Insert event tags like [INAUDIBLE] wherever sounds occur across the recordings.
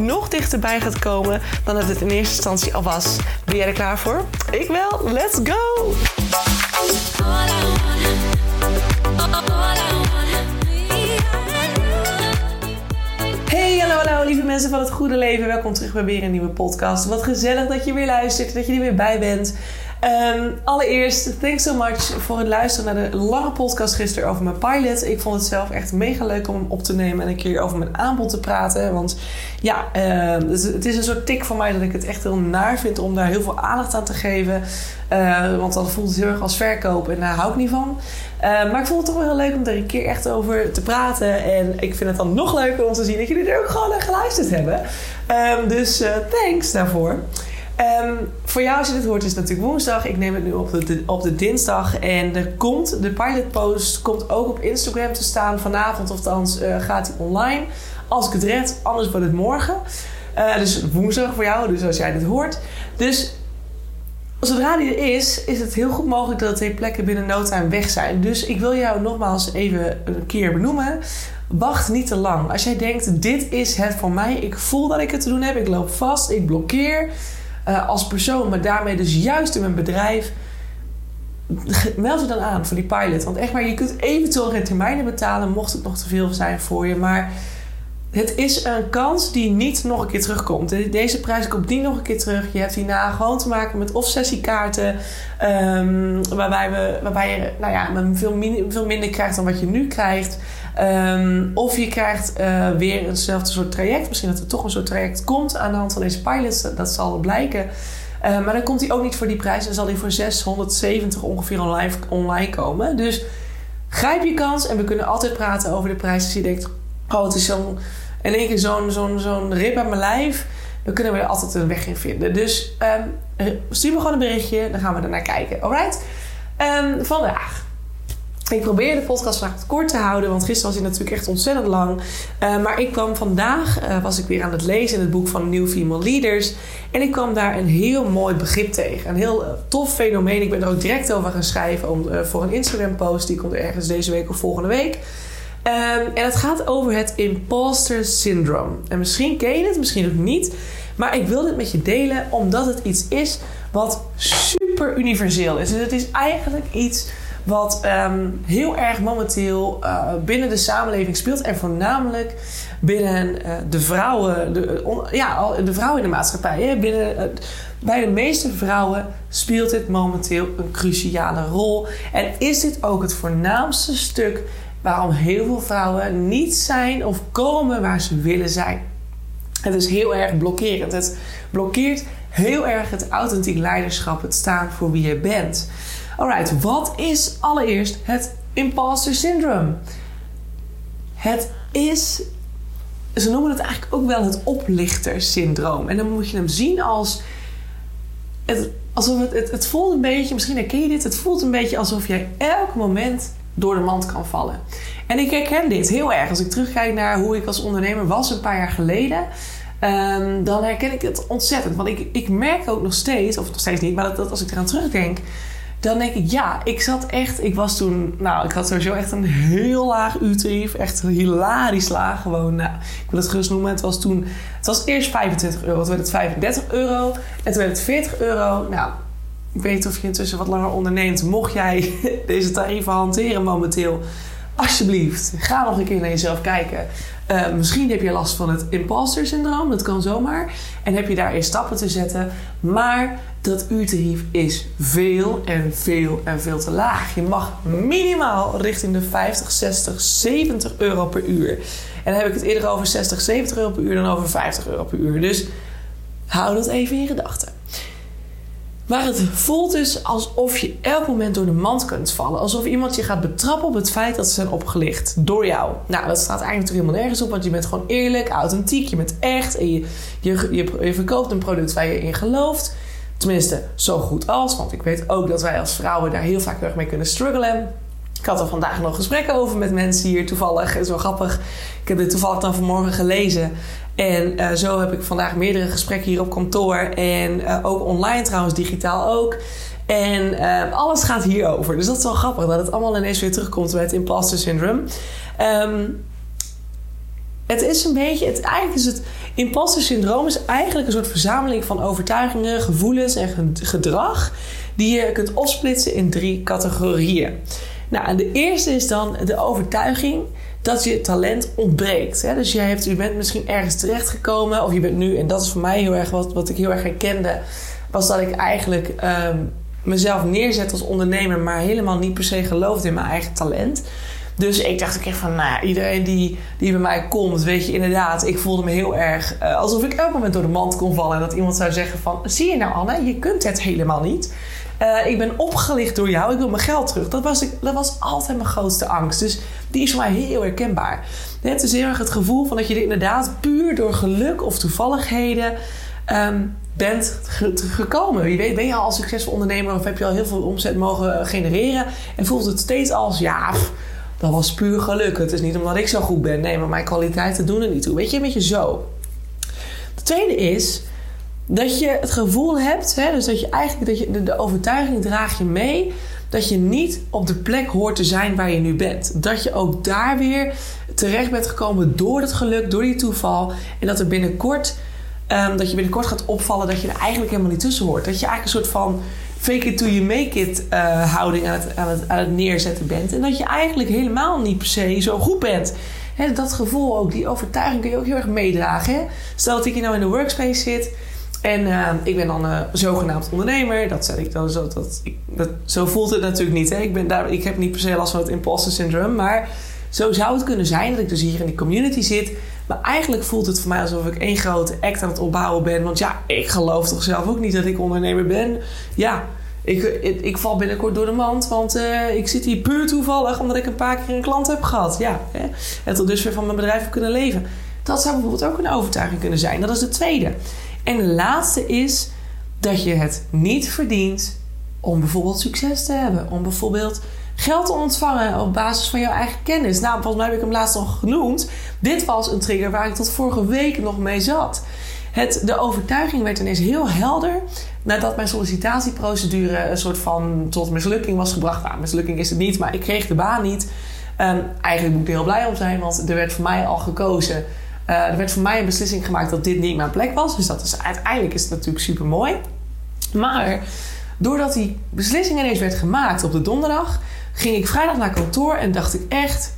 nog dichterbij gaat komen dan dat het in eerste instantie al was. Ben jij er klaar voor? Ik wel. Let's go! Hey, hallo, hallo, lieve mensen van het goede leven. Welkom terug bij weer een nieuwe podcast. Wat gezellig dat je weer luistert, dat je er weer bij bent. Um, allereerst, thanks so much voor het luisteren naar de lange podcast gisteren over mijn pilot. Ik vond het zelf echt mega leuk om hem op te nemen en een keer over mijn aanbod te praten. Want ja, uh, het is een soort tik voor mij dat ik het echt heel naar vind om daar heel veel aandacht aan te geven. Uh, want dan voelt het heel erg als verkoop en daar hou ik niet van. Maar ik vond het toch wel heel leuk om er een keer echt over te praten. En ik vind het dan nog leuker om te zien dat jullie er ook gewoon naar geluisterd hebben. Dus thanks daarvoor. Um, voor jou, als je dit hoort, is het natuurlijk woensdag. Ik neem het nu op de, op de dinsdag. En er komt, de pilotpost komt ook op Instagram te staan vanavond. Althans, uh, gaat hij online. Als ik het red, anders wordt het morgen. Uh, dus woensdag voor jou, dus als jij dit hoort. Dus zodra die er is, is het heel goed mogelijk dat twee plekken binnen no time weg zijn. Dus ik wil jou nogmaals even een keer benoemen. Wacht niet te lang. Als jij denkt, dit is het voor mij. Ik voel dat ik het te doen heb. Ik loop vast. Ik blokkeer uh, als persoon, maar daarmee dus juist in mijn bedrijf. Meld je dan aan voor die pilot. Want echt maar, je kunt eventueel geen termijnen betalen, mocht het nog te veel zijn voor je. Maar het is een kans die niet nog een keer terugkomt. Deze prijs komt niet nog een keer terug. Je hebt hierna gewoon te maken met of sessiekaarten. Um, waarbij, we, waarbij je nou ja, veel, min, veel minder krijgt dan wat je nu krijgt. Um, of je krijgt uh, weer eenzelfde soort traject. Misschien dat er toch een soort traject komt aan de hand van deze pilots. Dat zal blijken. Uh, maar dan komt hij ook niet voor die prijs. Dan zal hij voor 670 ongeveer online, online komen. Dus grijp je kans. En we kunnen altijd praten over de prijs. Als je denkt, oh het is zo'n... In één keer zo'n zo'n zo'n rip aan mijn lijf. Dan kunnen we er altijd een weg in vinden. Dus um, stuur me gewoon een berichtje. Dan gaan we er naar kijken. Alright? Um, vandaag ik probeer de podcast vandaag kort te houden, want gisteren was hij natuurlijk echt ontzettend lang. Uh, maar ik kwam vandaag, uh, was ik weer aan het lezen in het boek van New Female Leaders. En ik kwam daar een heel mooi begrip tegen. Een heel uh, tof fenomeen. Ik ben er ook direct over gaan schrijven om, voor een Instagram post. Die komt ergens deze week of volgende week. Um, en het gaat over het imposter syndrome. En misschien ken je het, misschien ook niet. Maar ik wil dit met je delen omdat het iets is wat super universeel is. Dus het is eigenlijk iets wat um, heel erg momenteel uh, binnen de samenleving speelt. En voornamelijk binnen uh, de vrouwen, de, on, ja, de vrouwen in de maatschappij. Hè? Binnen, bij de meeste vrouwen speelt dit momenteel een cruciale rol. En is dit ook het voornaamste stuk waarom heel veel vrouwen niet zijn of komen waar ze willen zijn. Het is heel erg blokkerend. Het blokkeert heel erg het authentiek leiderschap, het staan voor wie je bent. Alright, wat is allereerst het imposter syndrome? Het is, ze noemen het eigenlijk ook wel het oplichtersyndroom. En dan moet je hem zien als, het, alsof het, het, het voelt een beetje, misschien herken je dit, het voelt een beetje alsof jij elk moment door de mand kan vallen. En ik herken dit heel erg. Als ik terugkijk naar hoe ik als ondernemer was een paar jaar geleden, um, dan herken ik het ontzettend. Want ik, ik merk ook nog steeds, of nog steeds niet, maar dat, als ik eraan terugdenk, dan denk ik, ja, ik zat echt, ik was toen, nou, ik had sowieso echt een heel laag uurtarief, echt hilarisch laag, gewoon, nou, ik wil het gerust noemen, het was toen, het was eerst 25 euro, toen werd het 35 euro en toen werd het 40 euro, nou, weet niet of je intussen wat langer onderneemt, mocht jij [LAUGHS] deze tarieven hanteren momenteel, alsjeblieft, ga nog een keer naar jezelf kijken. Uh, misschien heb je last van het imposter syndroom, dat kan zomaar. En heb je daar eerst stappen te zetten. Maar dat uurtarief is veel en veel en veel te laag. Je mag minimaal richting de 50, 60, 70 euro per uur. En dan heb ik het eerder over 60, 70 euro per uur dan over 50 euro per uur. Dus hou dat even in gedachten. Maar het voelt dus alsof je elk moment door de mand kunt vallen. Alsof iemand je gaat betrappen op het feit dat ze zijn opgelicht door jou. Nou, dat staat eigenlijk natuurlijk helemaal nergens op, want je bent gewoon eerlijk, authentiek, je bent echt en je, je, je, verkoopt een product waar je in gelooft. Tenminste, zo goed als, want ik weet ook dat wij als vrouwen daar heel vaak erg mee kunnen struggelen. Ik had er vandaag nog gesprekken over met mensen hier toevallig. Wel grappig. Ik heb dit toevallig dan vanmorgen gelezen. En uh, zo heb ik vandaag meerdere gesprekken hier op kantoor. En uh, ook online trouwens, digitaal ook. En uh, alles gaat hierover. Dus dat is wel grappig dat het allemaal ineens weer terugkomt bij het imposter syndrome. Um, het is een beetje, het, eigenlijk is het imposter syndroom is eigenlijk een soort verzameling van overtuigingen, gevoelens en gedrag die je kunt opsplitsen in drie categorieën. Nou, en de eerste is dan de overtuiging dat je talent ontbreekt. Hè? Dus je, hebt, je bent misschien ergens terechtgekomen, of je bent nu, en dat is voor mij heel erg wat, wat ik heel erg herkende, was dat ik eigenlijk um, mezelf neerzet als ondernemer, maar helemaal niet per se geloofde in mijn eigen talent. Dus ik dacht ook echt van, nou, iedereen die, die bij mij komt, weet je, inderdaad, ik voelde me heel erg uh, alsof ik elk moment door de mand kon vallen. En dat iemand zou zeggen van, zie je nou Anne, je kunt het helemaal niet. Uh, ik ben opgelicht door jou, ik wil mijn geld terug. Dat was, dat was altijd mijn grootste angst. Dus die is voor mij heel herkenbaar. Het is heel erg het gevoel van dat je er inderdaad puur door geluk of toevalligheden um, bent gekomen. Wie weet, ben je al een succesvol ondernemer of heb je al heel veel omzet mogen genereren en voelt het steeds als ja. dat was puur geluk. Het is niet omdat ik zo goed ben. Nee, maar mijn kwaliteiten doen er niet toe. Weet je, een beetje zo. De tweede is dat je het gevoel hebt, hè, dus dat je eigenlijk dat je, de, de overtuiging draag je mee dat je niet op de plek hoort te zijn waar je nu bent. Dat je ook daar weer terecht bent gekomen door het geluk, door die toeval. En dat er binnenkort, um, dat je binnenkort gaat opvallen dat je er eigenlijk helemaal niet tussen hoort. Dat je eigenlijk een soort van fake it till you make it uh, houding aan het, aan, aan het neerzetten bent. En dat je eigenlijk helemaal niet per se zo goed bent. Dat gevoel ook, die overtuiging kun je ook heel erg meedragen. Stel dat ik hier nou in de workspace zit en uh, ik ben dan een zogenaamd ondernemer. Dat zeg ik dan zo. Dat, ik, dat, zo voelt het natuurlijk niet. Hè? Ik, ben daar, ik heb niet per se last van het imposter syndrome. Maar zo zou het kunnen zijn dat ik dus hier in die community zit. Maar eigenlijk voelt het voor mij alsof ik één grote act aan het opbouwen ben. Want ja, ik geloof toch zelf ook niet dat ik ondernemer ben. Ja, ik, ik, val binnenkort door de mand. Want uh, ik zit hier puur toevallig omdat ik een paar keer een klant heb gehad. Ja, hè? en tot dusver van mijn bedrijf kunnen leven. Dat zou bijvoorbeeld ook een overtuiging kunnen zijn. Dat is de tweede. En de laatste is dat je het niet verdient om bijvoorbeeld succes te hebben. Om bijvoorbeeld geld te ontvangen op basis van jouw eigen kennis. Nou, volgens mij heb ik hem laatst al genoemd. Dit was een trigger waar ik tot vorige week nog mee zat. Het, de overtuiging werd ineens heel helder nadat mijn sollicitatieprocedure een soort van tot mislukking was gebracht. Nou, mislukking is het niet, maar ik kreeg de baan niet. Um, eigenlijk moet ik er heel blij om zijn, want er werd voor mij al gekozen er werd voor mij een beslissing gemaakt dat dit niet mijn plek was. Dus dat is, uiteindelijk is het natuurlijk super mooi. Maar doordat die beslissing ineens werd gemaakt op de donderdag, ging ik vrijdag naar kantoor en dacht ik echt: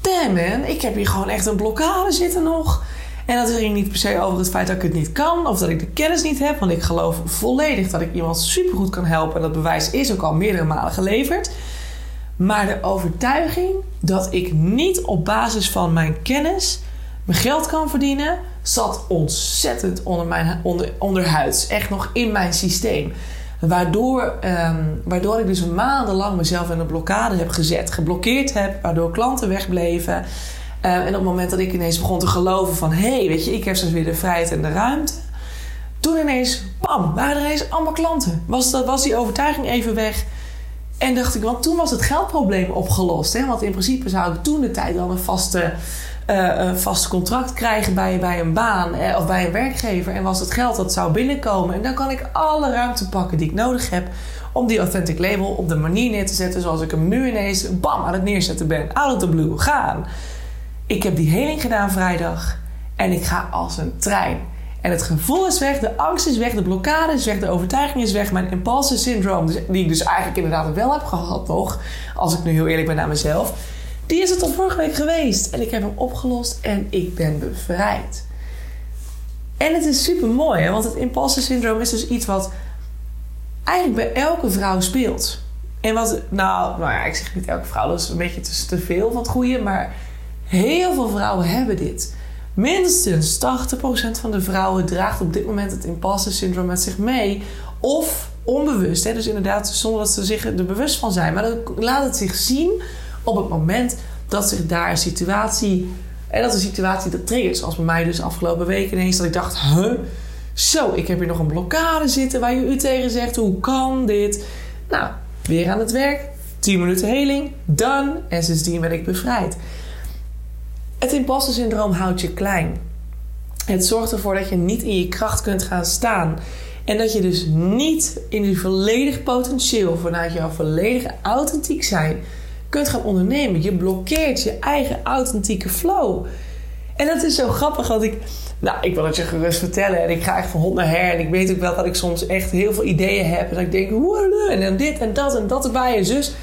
damn man, ik heb hier gewoon echt een blokkade zitten nog. En dat ging niet per se over het feit dat ik het niet kan of dat ik de kennis niet heb. Want ik geloof volledig dat ik iemand supergoed kan helpen. En dat bewijs is ook al meerdere malen geleverd. Maar de overtuiging dat ik niet op basis van mijn kennis mijn geld kan verdienen, zat ontzettend onder mijn onder, onderhuids. Echt nog in mijn systeem. Waardoor, um, waardoor ik dus maandenlang mezelf in een blokkade heb gezet, geblokkeerd heb, waardoor klanten wegbleven. Uh, en op het moment dat ik ineens begon te geloven van... hé, hey, weet je, ik heb straks weer de vrijheid en de ruimte. Toen ineens, bam, waren er ineens allemaal klanten. Was, dat, was die overtuiging even weg. En dacht ik, want toen was het geldprobleem opgelost. Hè? Want in principe zou ik toen de tijd dan een vaste een vast contract krijgen bij, bij een baan eh, of bij een werkgever. En was het geld dat zou binnenkomen. En dan kan ik alle ruimte pakken die ik nodig heb om die authentic label op de manier neer te zetten zoals ik hem nu ineens bam aan het neerzetten ben. Out of the blue, gaan. Ik heb die heling gedaan vrijdag en ik ga als een trein. En het gevoel is weg, de angst is weg, de blokkade is weg, de overtuiging is weg, mijn impulsive syndroom, die ik dus eigenlijk inderdaad wel heb gehad nog, als ik nu heel eerlijk ben naar mezelf die is het tot vorige week geweest. En ik heb hem opgelost en ik ben bevrijd. En het is super mooi, want het imposter syndroom is dus iets wat eigenlijk bij elke vrouw speelt. En wat, nou, nou ja, ik zeg niet elke vrouw, dat is een beetje te, veel van het goede, maar heel veel vrouwen hebben dit. Minstens 80% van de vrouwen draagt op dit moment het imposter syndroom met zich mee. Of onbewust. Hè? Dus inderdaad, zonder dat ze zich er bewust van zijn. Maar dan laat het zich zien op het moment dat zich daar een situatie. En dat een situatie dat triggert. Zoals bij mij dus afgelopen week ineens. Dat ik dacht, huh? Zo, ik heb hier nog een blokkade zitten waar je u tegen zegt. Hoe kan dit? Nou, weer aan het werk. 10 minuten heling. Done. En sindsdien ben ik bevrijd. Het imposter syndroom houdt je klein. Het zorgt ervoor dat je niet in je kracht kunt gaan staan. En dat je dus niet in je volledig potentieel, vanuit jouw volledige authentiek zijn, kunt gaan ondernemen. Je blokkeert je eigen authentieke flow. En dat is zo grappig, want ik, nou, ik wil het je gerust vertellen. En ik ga echt van hond naar her. En ik weet ook wel dat ik soms echt heel veel ideeën heb. En dat ik denk, en dan dit en dat en dat erbij en zus.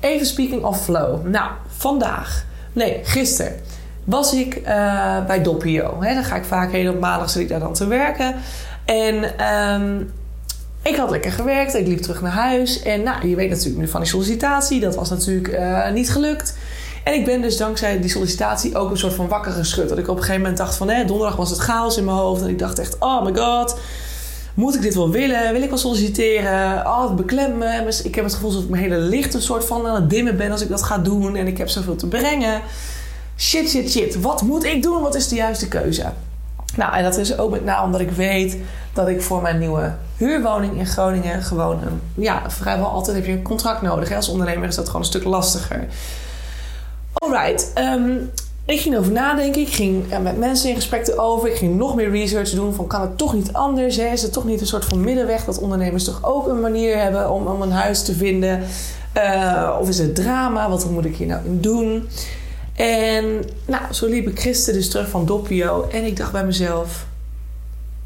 Even speaking of flow. Nou, vandaag, nee, gisteren was ik uh, bij Doppio. Hè, dan ga ik vaak op maandag zit ik daar dan te werken. En um, ik had lekker gewerkt. Ik liep terug naar huis. En nou, je weet natuurlijk van die sollicitatie. Dat was natuurlijk uh, niet gelukt. En ik ben dus dankzij die sollicitatie ook een soort van wakker geschud. Dat ik op een gegeven moment dacht van... Hè, donderdag was het chaos in mijn hoofd. En ik dacht echt, oh my god... Moet ik dit wel willen? Wil ik wel solliciteren? Oh, het beklemt me. Ik heb het gevoel dat ik mijn hele licht een soort van aan het dimmen ben als ik dat ga doen. En ik heb zoveel te brengen shit, shit, shit. Wat moet ik doen? Wat is de juiste keuze? Nou, en dat is ook met name omdat ik weet dat ik voor mijn nieuwe huurwoning in Groningen gewoon een, ja, vrijwel altijd heb je een contract nodig. Als ondernemer is dat gewoon een stuk lastiger. Alright, um, ik ging over nadenken. Ik ging met mensen in gesprek over. Ik ging nog meer research doen. Van kan het toch niet anders? Is het toch niet een soort van middenweg dat ondernemers toch ook een manier hebben om, om een huis te vinden? Uh, of is het drama? Wat moet ik hier nou in doen? En nou, zo liep ik gisteren dus terug van Doppio. En ik dacht bij mezelf...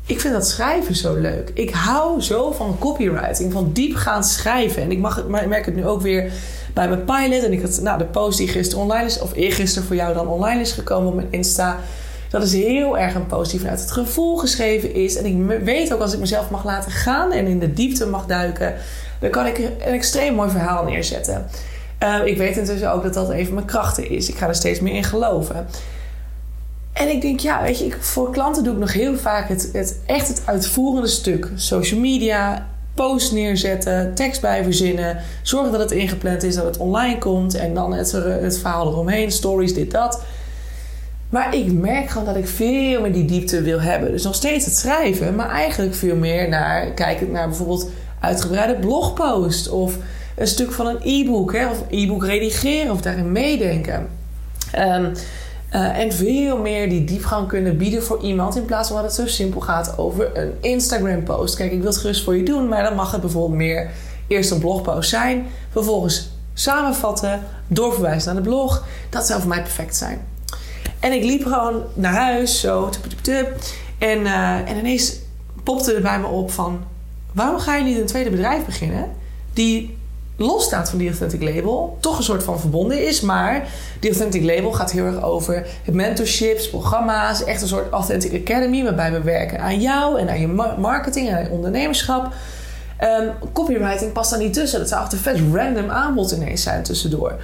Ik vind dat schrijven zo leuk. Ik hou zo van copywriting, van diepgaand schrijven. En ik, mag, maar ik merk het nu ook weer bij mijn pilot. En ik had nou, de post die gisteren online is, of eergisteren voor jou dan online is gekomen op mijn Insta. Dat is heel erg een post die vanuit het gevoel geschreven is. En ik weet ook als ik mezelf mag laten gaan en in de diepte mag duiken, dan kan ik een extreem mooi verhaal neerzetten. Uh, ik weet intussen ook dat dat even mijn krachten is. Ik ga er steeds meer in geloven. En ik denk, ja, weet je, ik, voor klanten doe ik nog heel vaak het, het echt het uitvoerende stuk. Social media, post neerzetten, tekst bij verzinnen, zorgen dat het ingepland is, dat het online komt en dan het, het verhaal eromheen, stories, dit, dat. Maar ik merk gewoon dat ik veel meer die diepte wil hebben. Dus nog steeds het schrijven, maar eigenlijk veel meer naar kijkend naar bijvoorbeeld uitgebreide blogpost of een stuk van een e-book, hè, of e-book redigeren of daarin meedenken. Um, uh, en veel meer die diepgang kunnen bieden voor iemand in plaats van dat het zo simpel gaat over een Instagram-post. Kijk, ik wil het gerust voor je doen, maar dan mag het bijvoorbeeld meer eerst een blogpost zijn, vervolgens samenvatten, doorverwijzen naar de blog. Dat zou voor mij perfect zijn. En ik liep gewoon naar huis, zo, tup, tup, tup, en, en ineens popte er bij me op van... waarom ga je niet een tweede bedrijf beginnen... die losstaat van die Authentic Label, toch een soort van verbonden is. Maar die Authentic Label gaat heel erg over het mentorships, programma's, echt een soort Authentic Academy, waarbij we werken aan jou en aan je marketing en aan je ondernemerschap. Um, copywriting past daar niet tussen. Dat zou echt een vet random aanbod ineens zijn tussendoor.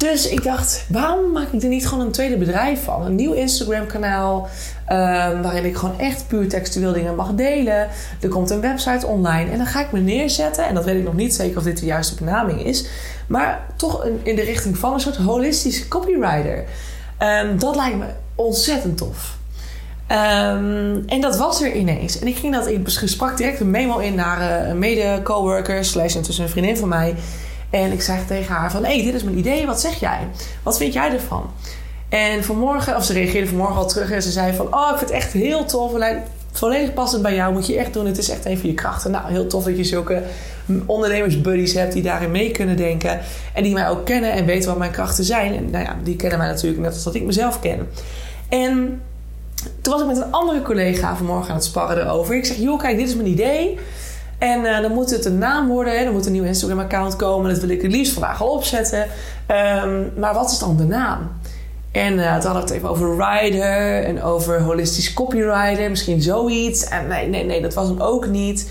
Dus ik dacht, waarom maak ik er niet gewoon een tweede bedrijf van? Een nieuw Instagram-kanaal ehm, waarin ik gewoon echt puur textueel dingen mag delen. Er komt een website online en dan ga ik me neerzetten. En dat weet ik nog niet zeker of dit de juiste benaming is. Maar toch in de richting van een soort holistische copywriter. Um, dat lijkt me ontzettend tof. Um, en dat was er ineens. En ik ging dat, ik sprak direct een memo in naar uh, een mede-coworker, slash intussen een vriendin van mij. En ik zei tegen haar van, hé, hey, dit is mijn idee, wat zeg jij? Wat vind jij ervan? En vanmorgen, of ze reageerde vanmorgen al terug en ze zei van, oh, ik vind het echt heel tof. Volledig passend bij jou, moet je echt doen. Het is echt een van je krachten. Nou, heel tof dat je zulke ondernemersbuddies hebt die daarin mee kunnen denken. En die mij ook kennen en weten wat mijn krachten zijn. En nou ja, die kennen mij natuurlijk net als dat ik mezelf ken. En toen was ik met een andere collega vanmorgen aan het sparren erover. Ik zeg, joh, kijk, dit is mijn idee. En uh, dan moet het een naam worden. Hè? Dan moet een nieuw Instagram-account komen. Dat wil ik het liefst vandaag al opzetten. Um, maar wat is dan de naam? En uh, toen hadden het even over rider en over holistisch copywriter. Misschien zoiets. En nee, nee, nee, dat was hem ook niet.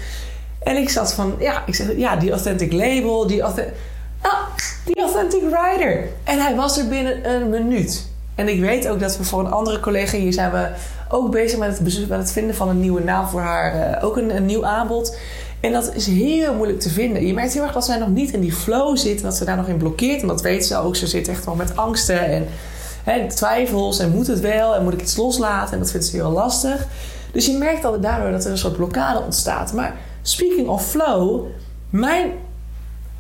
En ik zat van, ja, ik zeg, ja, die authentic label, die authentic... Ah, die authentic rider. En hij was er binnen een minuut. En ik weet ook dat we voor een andere collega hier zijn we ook bezig met het, met het vinden van een nieuwe naam voor haar. Uh, ook een nieuw aanbod. En dat is heel moeilijk te vinden. Je merkt heel erg dat zij nog niet in die flow zit, dat ze daar nog in blokkeert. En dat weet ze ook. Ze zit echt nog met angsten en hè, twijfels. En moet het wel? En moet ik iets loslaten? En dat vindt ze heel lastig. Dus je merkt al daardoor dat er een soort blokkade ontstaat. Maar speaking of flow, mijn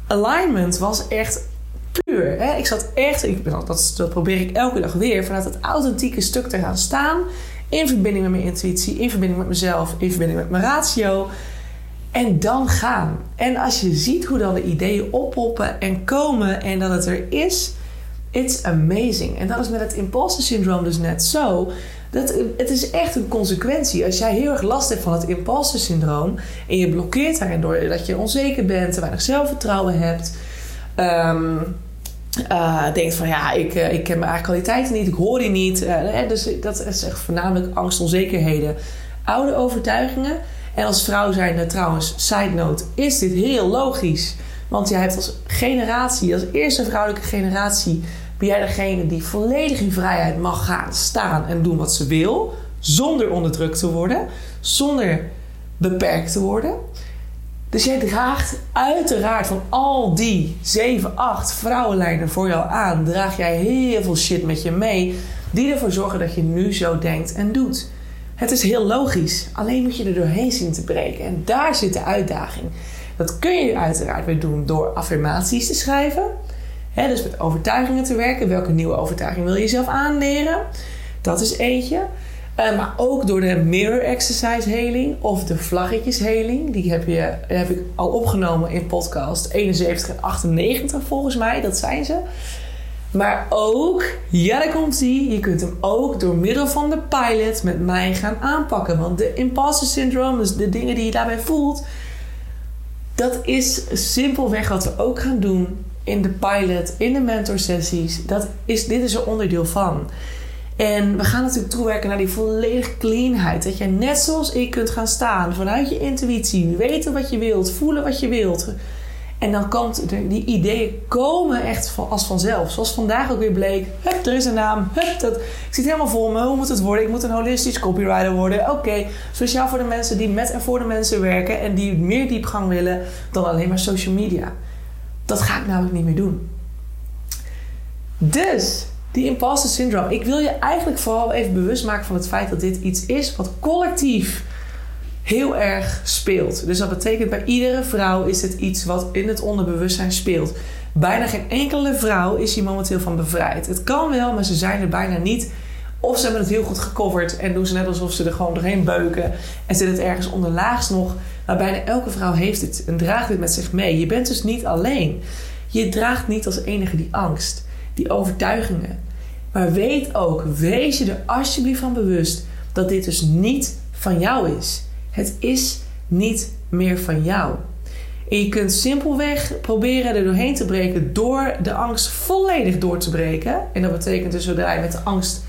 alignment was echt puur. Hè? Ik zat echt, ik, dat, dat probeer ik elke dag weer, vanuit het authentieke stuk te gaan staan. In verbinding met mijn intuïtie, in verbinding met mezelf, in verbinding met mijn ratio. En dan gaan. En als je ziet hoe dan de ideeën oppoppen en komen en dat het er is, it's amazing. En dat is met het imposter syndroom dus net zo. Dat, het is echt een consequentie. Als jij heel erg last hebt van het imposter syndroom en je blokkeert daarin door dat je onzeker bent, te weinig zelfvertrouwen hebt, um, denkt van ja, ik, uh, ik ken mijn eigen kwaliteiten niet, ik hoor die niet. Uh, dus dat is echt voornamelijk angst, onzekerheden, oude overtuigingen. En als vrouw zijnde trouwens, side note, is dit heel logisch. Want jij hebt als generatie, als eerste vrouwelijke generatie, ben jij degene die volledig in vrijheid mag gaan staan en doen wat ze wil. Zonder onderdrukt te worden, zonder beperkt te worden. Dus jij draagt uiteraard van al die 7, 8 vrouwenlijnen voor jou aan, draag jij heel veel shit met je mee, die ervoor zorgen dat je nu zo denkt en doet. Het is heel logisch, alleen moet je er doorheen zien te breken. En daar zit de uitdaging. Dat kun je uiteraard weer doen door affirmaties te schrijven. Dus met overtuigingen te werken. Welke nieuwe overtuiging wil je jezelf aanleren? Dat is eentje. Uh, maar ook door de mirror exercise heling of de vlaggetjes heling. Die heb, je, heb ik al opgenomen in podcast 71 en 98 volgens mij. Dat zijn ze. Maar ook, ja daar komt ie, je kunt hem ook door middel van de pilot met mij gaan aanpakken. Want de imposter syndrome, dus de dingen die je daarbij voelt, dat is simpelweg wat we ook gaan doen in de pilot, in de mentorsessies. Dat is, dit is er onderdeel van. En we gaan natuurlijk toewerken naar die volledige cleanheid. Dat je net zoals ik kunt gaan staan vanuit je intuïtie, weten wat je wilt, voelen wat je wilt en dan komt die ideeën komen echt als vanzelf. Zoals vandaag ook weer bleek. Hup, er is een naam. Hup, dat, ik zit helemaal vol me. Hoe moet het worden? Ik moet een holistisch copywriter worden. Oké, okay. speciaal voor de mensen die met en voor de mensen werken. En die meer diepgang willen dan alleen maar social media. Dat ga ik namelijk niet meer doen. Dus, die imposter syndrome. Ik wil je eigenlijk vooral even bewust maken van het feit dat dit iets is wat collectief heel erg speelt. Dus dat betekent bij iedere vrouw is het iets wat in het onderbewustzijn speelt. Bijna geen enkele vrouw is hier momenteel van bevrijd. Het kan wel, maar ze zijn er bijna niet. Of ze hebben het heel goed gecoverd en doen ze net alsof ze er gewoon doorheen beuken. En zit het ergens onderlaags nog. Maar bijna elke vrouw heeft het en draagt dit met zich mee. Je bent dus niet alleen. Je draagt niet als enige die angst, die overtuigingen. Maar weet ook, wees je er alsjeblieft van bewust dat dit dus niet van jou is. Het is niet meer van jou. Je kunt simpelweg proberen er doorheen te breken door de angst volledig door te breken. En dat betekent dus zodra je met de angst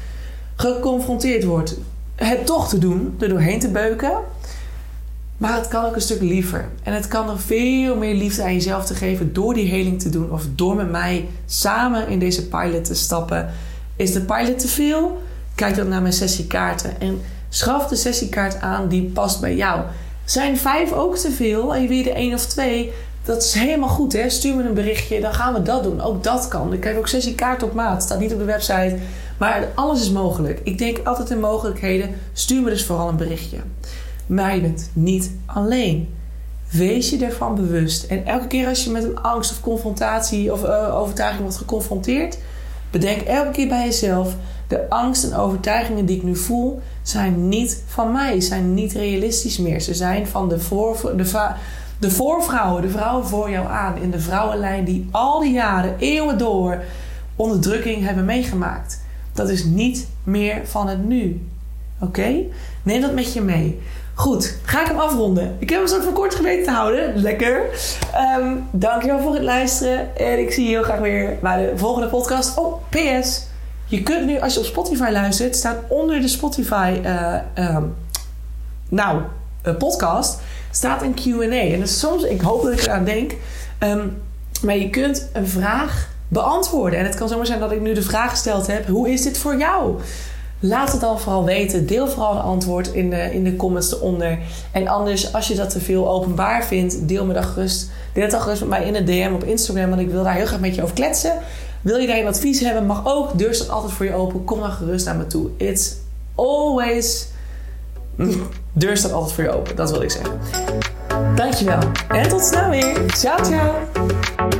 geconfronteerd wordt, het toch te doen, er doorheen te beuken. Maar het kan ook een stuk liever. En het kan nog veel meer liefde aan jezelf te geven door die heling te doen of door met mij samen in deze pilot te stappen. Is de pilot te veel? Kijk dan naar mijn sessiekaarten en Schaf de sessiekaart aan die past bij jou. Zijn vijf ook te veel en je wil er één of twee? Dat is helemaal goed, hè? Stuur me een berichtje, dan gaan we dat doen. Ook dat kan. Ik heb ook sessiekaart op maat. Staat niet op de website. Maar alles is mogelijk. Ik denk altijd in mogelijkheden. Stuur me dus vooral een berichtje. Maar bent niet alleen. Wees je ervan bewust. En elke keer als je met een angst of confrontatie of uh, overtuiging wordt geconfronteerd, bedenk elke keer bij jezelf: de angst en overtuigingen die ik nu voel, zijn niet van mij, zijn niet realistisch meer. Ze zijn van de, voor, de, de voorvrouwen, de vrouwen voor jou aan in de vrouwenlijn die al die jaren, eeuwen door, onderdrukking hebben meegemaakt. Dat is niet meer van het nu. Oké? Neem dat met je mee. Goed, ga ik hem afronden. Ik heb hem zo van kort geweten te houden. Lekker. Um, dankjewel voor het luisteren. En ik zie je heel graag weer bij de volgende podcast. Oh, PS. Je kunt nu, als je op Spotify luistert, staat onder de Spotify uh, nou, uh, podcast, staat een QA. En dus soms, ik hoop dat ik eraan denk, um, maar je kunt een vraag beantwoorden. En het kan zomaar zijn dat ik nu de vraag gesteld heb: hoe is dit voor jou? Laat het dan vooral weten. Deel vooral een antwoord in de, in de comments eronder. En anders, als je dat te veel openbaar vindt, deel me dan gerust. Deel het dan gerust met mij in een DM op Instagram. Want ik wil daar heel graag met je over kletsen. Wil je daar een advies hebben, mag ook. Deur staat altijd voor je open. Kom dan gerust naar me toe. It's always... [LAUGHS] Deur staat altijd voor je open. Dat wil ik zeggen. Dankjewel. En tot snel weer. Ciao, ciao